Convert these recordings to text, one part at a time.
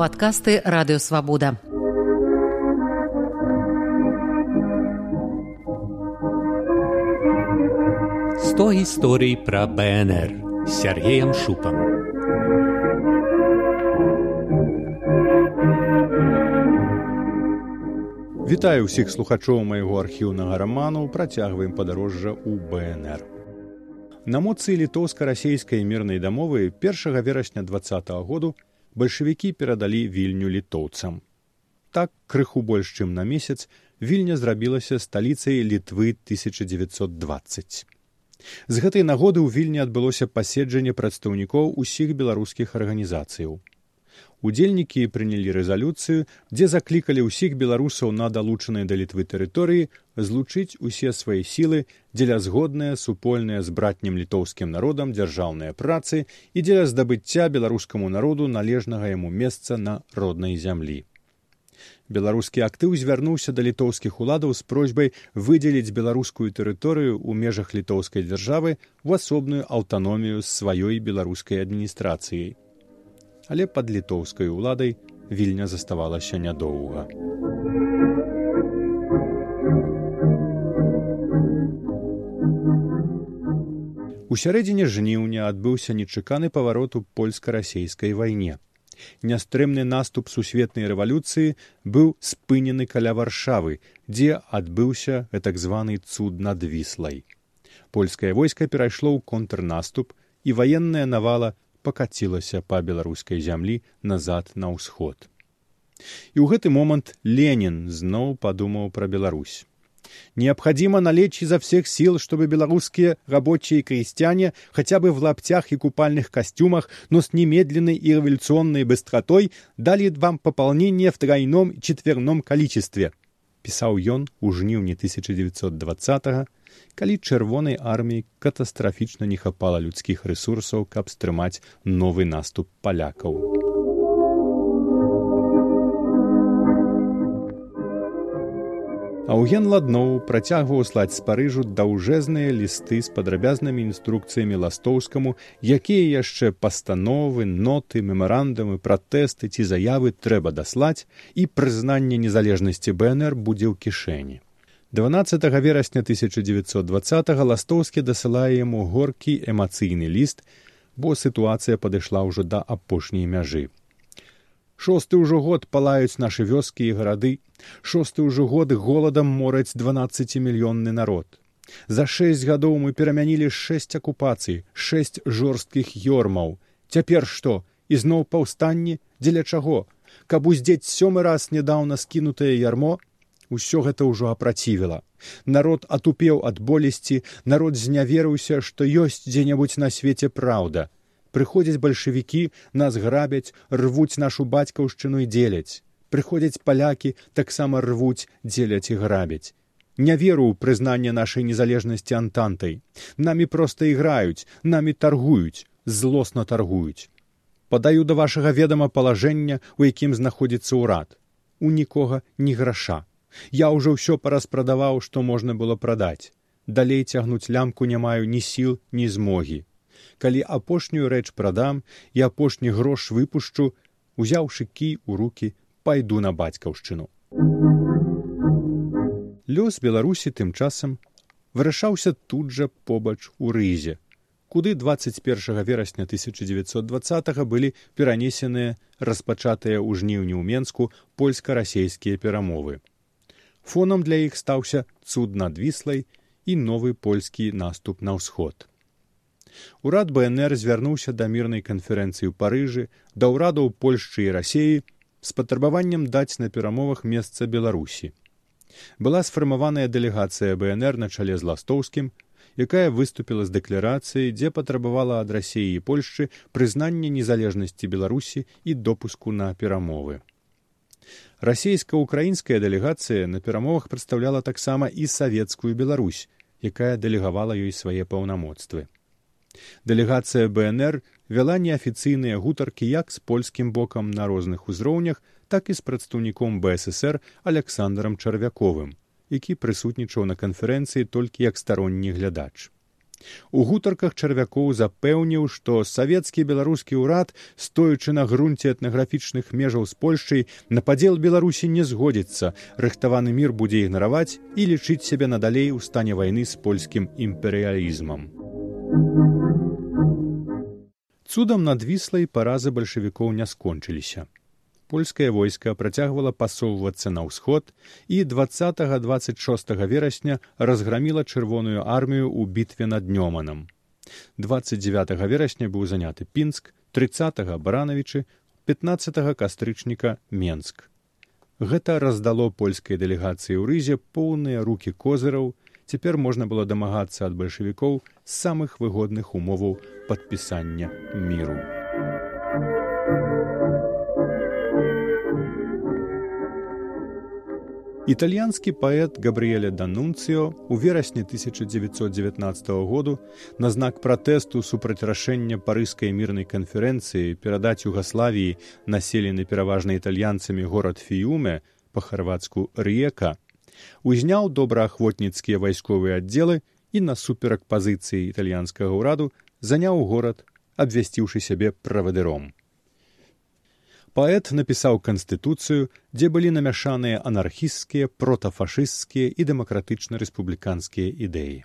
падкасты радыёвабода. Сто гісторый пра БНР Сергеем шупам. Вітаю ўсіх слухачоў майго архіўнага раману працягваем падарожжа ў БНР. На моцы літоўска-расейскай мірнай дамовы 1 верасня два году бальшавікі перадалі вільню літоўцам. Так крыху больш чым на месяц вільня зрабілася сталіцай літвы 1920. З гэтай нагоды ў вільні адбылося паседжанне прадстаўнікоў усіх беларускіх арганізацыяў удзельнікі прынялі рэзалюцыю дзе заклікалі ўсіх беларусаў на далучанай да літвы тэрыторыі злучыць усе свае сілы дзеля згодныя супольныя з братнім літоўскім народам дзяржаўныя працы і дзеля здабыцця беларускаму народу належнага яму месца на роднай зямлі. Беларускі актыў звярнуўся да літоўскіх уладаў з просьбай выдзеліць беларускую тэрыторыю ў межах літоўскай дзяржавы ў асобную аўтаномію з сваёй беларускай адміністрацыяй але пад літоўскай уладай вільня заставалася нядоўга. У сярэдзіне жніўня адбыўся нечаканы паварот у польска-расейскай вайне. Нястрымны наступ сусветнай рэвалюцыі быў спынены каля варшавы, дзе адбыўся гэтак званы цуд над віслай. Польскае войска перайшло ў контрнаступ і ваенная навала пакацілася па беларускай зямлі назад на ўсход. І ў гэты момант Ленін зноў падумаў пра Беларусь. Необходимо налечь изо всех сил, чтобы белорусские рабочие и крестьяне хотя бы в лаптях и купальных костюмах, но с немедленной и революционной быстротой дали вам пополнение в тройном и четверном количестве. Писал ён у жніўні 1920 калі чырвонай арміі катастрафічна не хапала людскіх рэсурсаў, каб стрымаць новы наступ палякаў. Аўген ладноў працягваў слаць з парыжу даўжэзныя лісты з падрабязнымі інструкцыямі ластоўскаму, якія яшчэ пастановы, ноты, мемарандамы, пратэсты ці заявы трэба даслаць і прызнанне незалежнасці БНР будзе ў кішэні. 12 верасня 1920 ластоўскі дасылае яму горкі эмацыйны ліст, бо сітуацыя падышла ўжо да апошняй мяжы. Шосты ўжо год палаюць нашы вёскі і гарады, шосты ўжо год голадам мораць 12мільённы народ. За шэсць гадоў мы перамянілі шэсць акупацый, шэсць жорсткіх ёрмаў. Цяпер што ізноў паўстанні дзеля чаго, каб уздзець сёмы раз нядаўна скінутае ярмо, усё гэта ўжо апрацівіла. Народ атупеў ад болесці, народ зняверыўся, што ёсць дзе-небудзь на свеце праўда. Прыходзяць бальшавікі, нас грабяць, рвуць нашу бацькаўшчыну і дзеляць. Прыходзяць палякі, таксама рвуць, дзеляць і грабяць. Не веру ў прызнанне нашай незалежнасці антантай. Намі проста іграюць, намі таргуюць, злосна таргуюць. Падаю да вашага ведама палажэння, у якім знаходзіцца ўрад. У нікога ні граша. Я ўжо ўсё параспрадаваў, што можна было прадаць. Далей цягнуць лямку не маю ні сіл, ні змогі. Калі апошнюю рэч прадам і апошні грош выпушчу, узяўшы кі ў руки, пайду на бацькаўшчыну. Лёс беларусі тым часам вырашаўся тут жа побач у рызе, куды 21 верасня 1920 былі перанесеныя распачатыя ў жніўні ў менску польска-расейскія перамовы фонам для іх стаўся цуд над віслай і новы польскі наступ на ўсход. Урад бнр звярнуўся да мірнай канферэнцыі ў парыжы да ўрадаў польшчы і рассеі з патрабаваннем даць на перамовах месца беларусі была сфармаваная дэлегацыя бнр на чале з ластоўскім якая выступіла з дэкларацыяй дзе патрабавала ад рассеі і польшчы прызнання незалежнасці беларусі і допуску на перамовы расійска-украінская дэлегацыя на перамовах прадстаўляла таксама і савецкую беларусь якая дэлегавала ёй свае паўнамоцтвы. Дэлегацыя бнр вяла неафіцыйныя гутаркі як з польскім бокам на розных узроўнях так і з прадстаўніком бсср александром чарвяковым які прысутнічаў на канферэнцыі толькі як старонні глядач У гутарках чарвякоў запэўніў, што савецкі беларускі ўрад, стоючы на грунце этнаграфічных межаў з Польшчай, на падзел Беларусі не згодзіцца, рыхтаваны мір будзе ігнараваць і лічыць сябе надалей у стане вайны з польскім імперыялізмам. Цудам надвіслай паразы бальшавікоў не скончыліся. Польскае войска працягвала пасоўвацца на ўсход і 20-26 верасня разграміла чырвоную армію ў бітве над Днёманам. 29 верасня быў заняты пінск, 30 баранавічы, 15 кастрычніка Менск. Гэта раздало польскай дэлегацыі ў рызе поўныя рукі козыраў, цяпер можна было дамагацца ад бальшавікоў самых выгодных умоваў падпісання міру. Італьянскі паэт Габрыеля Данунцыо у верасні 1919 году на знак пратэсту супраць рашэння парыскай мірнай канферэнцыі перадаць Югаславіі населены пераважна італьянцамі горад Фіюме па-харвацку Река, узняў добраахвотніцкія вайсковыя аддзелы і насуперак пазіцыі італьянскага ўраду заняў горад, абвясціўшы сябе правадыром паэт напісаў канстытуцыю, дзе былі намяшаныя анархісцкія, протафашысцкія і дэмакратычна-рэспубліканскія ідэі.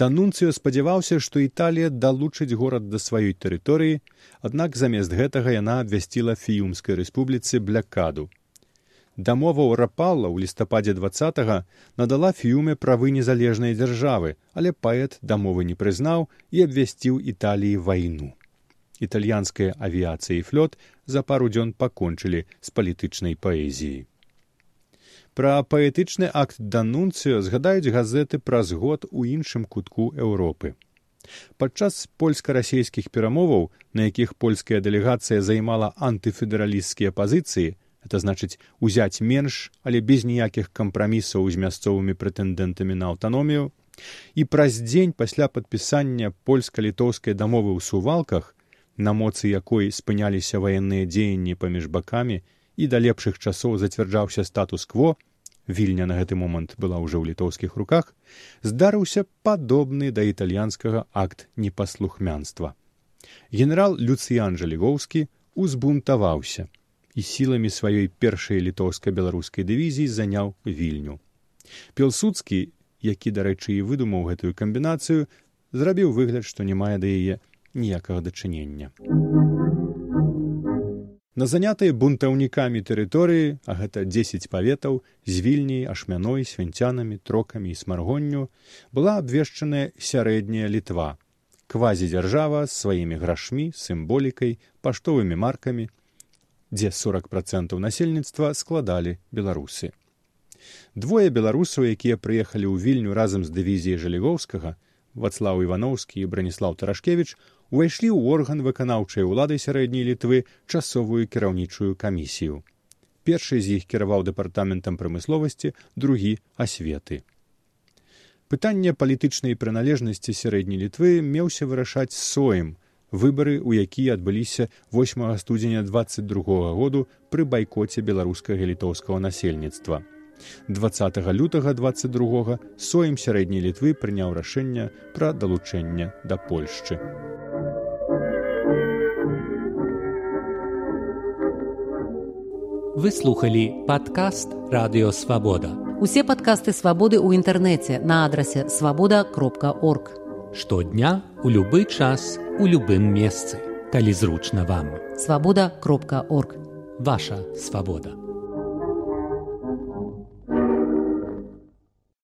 Данунцыё спадзяваўся, што Італія далучыць горад да сваёй тэрыторыі, аднак замест гэтага яна абвясціла фіюмскай рэспубліцы блякаду. Дамова ў рапалла ў лістападзе два надала фіюме правы незалежнай дзяржавы, але паэт дамовы не прызнаў і абвясціў італіі вайну італьянская авіяцыя і флот за пару дзён пакончылі з палітычнай паэзіяй. Пра паэтычны акт данунцыё згадаюць газеты праз год у іншым кутку Еўропы. Падчас польска-расійскіх перамоваў, на якіх польская дэлегацыя займала антыфедэралісцкія пазіцыі, это значыць узяць менш, але без ніякіх кампрамісаў з мясцовымі прэтэндэнтамі на аўтаномію, і праз дзень пасля падпісання польска-літоўскай дамовы ў сувалках на моцы якой спыняліся ваенныя дзеянні паміж бакамі і да лепшых часоў зацвярджаўся статус-кво вільня на гэты момант была ўжо ў літоўскіх руках здарыўся падобны да італьянскага акт непаслухмянства. Генерал люцыян жалігоўскі узбунтаваўся і сіламі сваёй першай літоўска-беларускай дывізіі заняў вільню. Пелсудскі які дарэчы і выдумаў гэтую камбінацыю зрабіў выгляд што не мае да яе ніякага дачынення. На занятыя бунтаўнікамі тэрыторыі, а гэта дзесяць паветаў з вільняй, ашмяной, свінцянамі, трокамі і смаргонню, была абвешчаная сярэдняя літва, квазідзяржава з сваімі грашмі, сімволікай, паштовымі маркамі, дзе 40 процентаў насельніцтва складалі беларусы. Двое беларусаў, якія прыехалі ў вільню разам з дывізіяй жалігоўскага, Вацлаў Івановскі і Браніслаў Тарашкевіч увайшлі ў орган выканаўчай улады сярэдняй літвы часовую кіраўнічую камісію. Першы з іх кіраваў дэпартаментам прамысловасці, другі асветы. Пытанне палітычнай прыналежнасці сярэдняй літвы меўся вырашаць соем, выбары, у якія адбыліся 8 студзеня 22 году пры байкоце беларускага літоўскага насельніцтва. 20 лютага 22 соем сярэдняй літвы прыняў рашэнне пра далучэнне да польшчы. Вы слухалі падкаст радыёвабода. Усе падкасты свабоды ў інтэрнэце на адрасе свабода кропка орг. Штодня у любы час у любым месцы, калі зручна вам. Свабода кропка орг. Ваша свабода.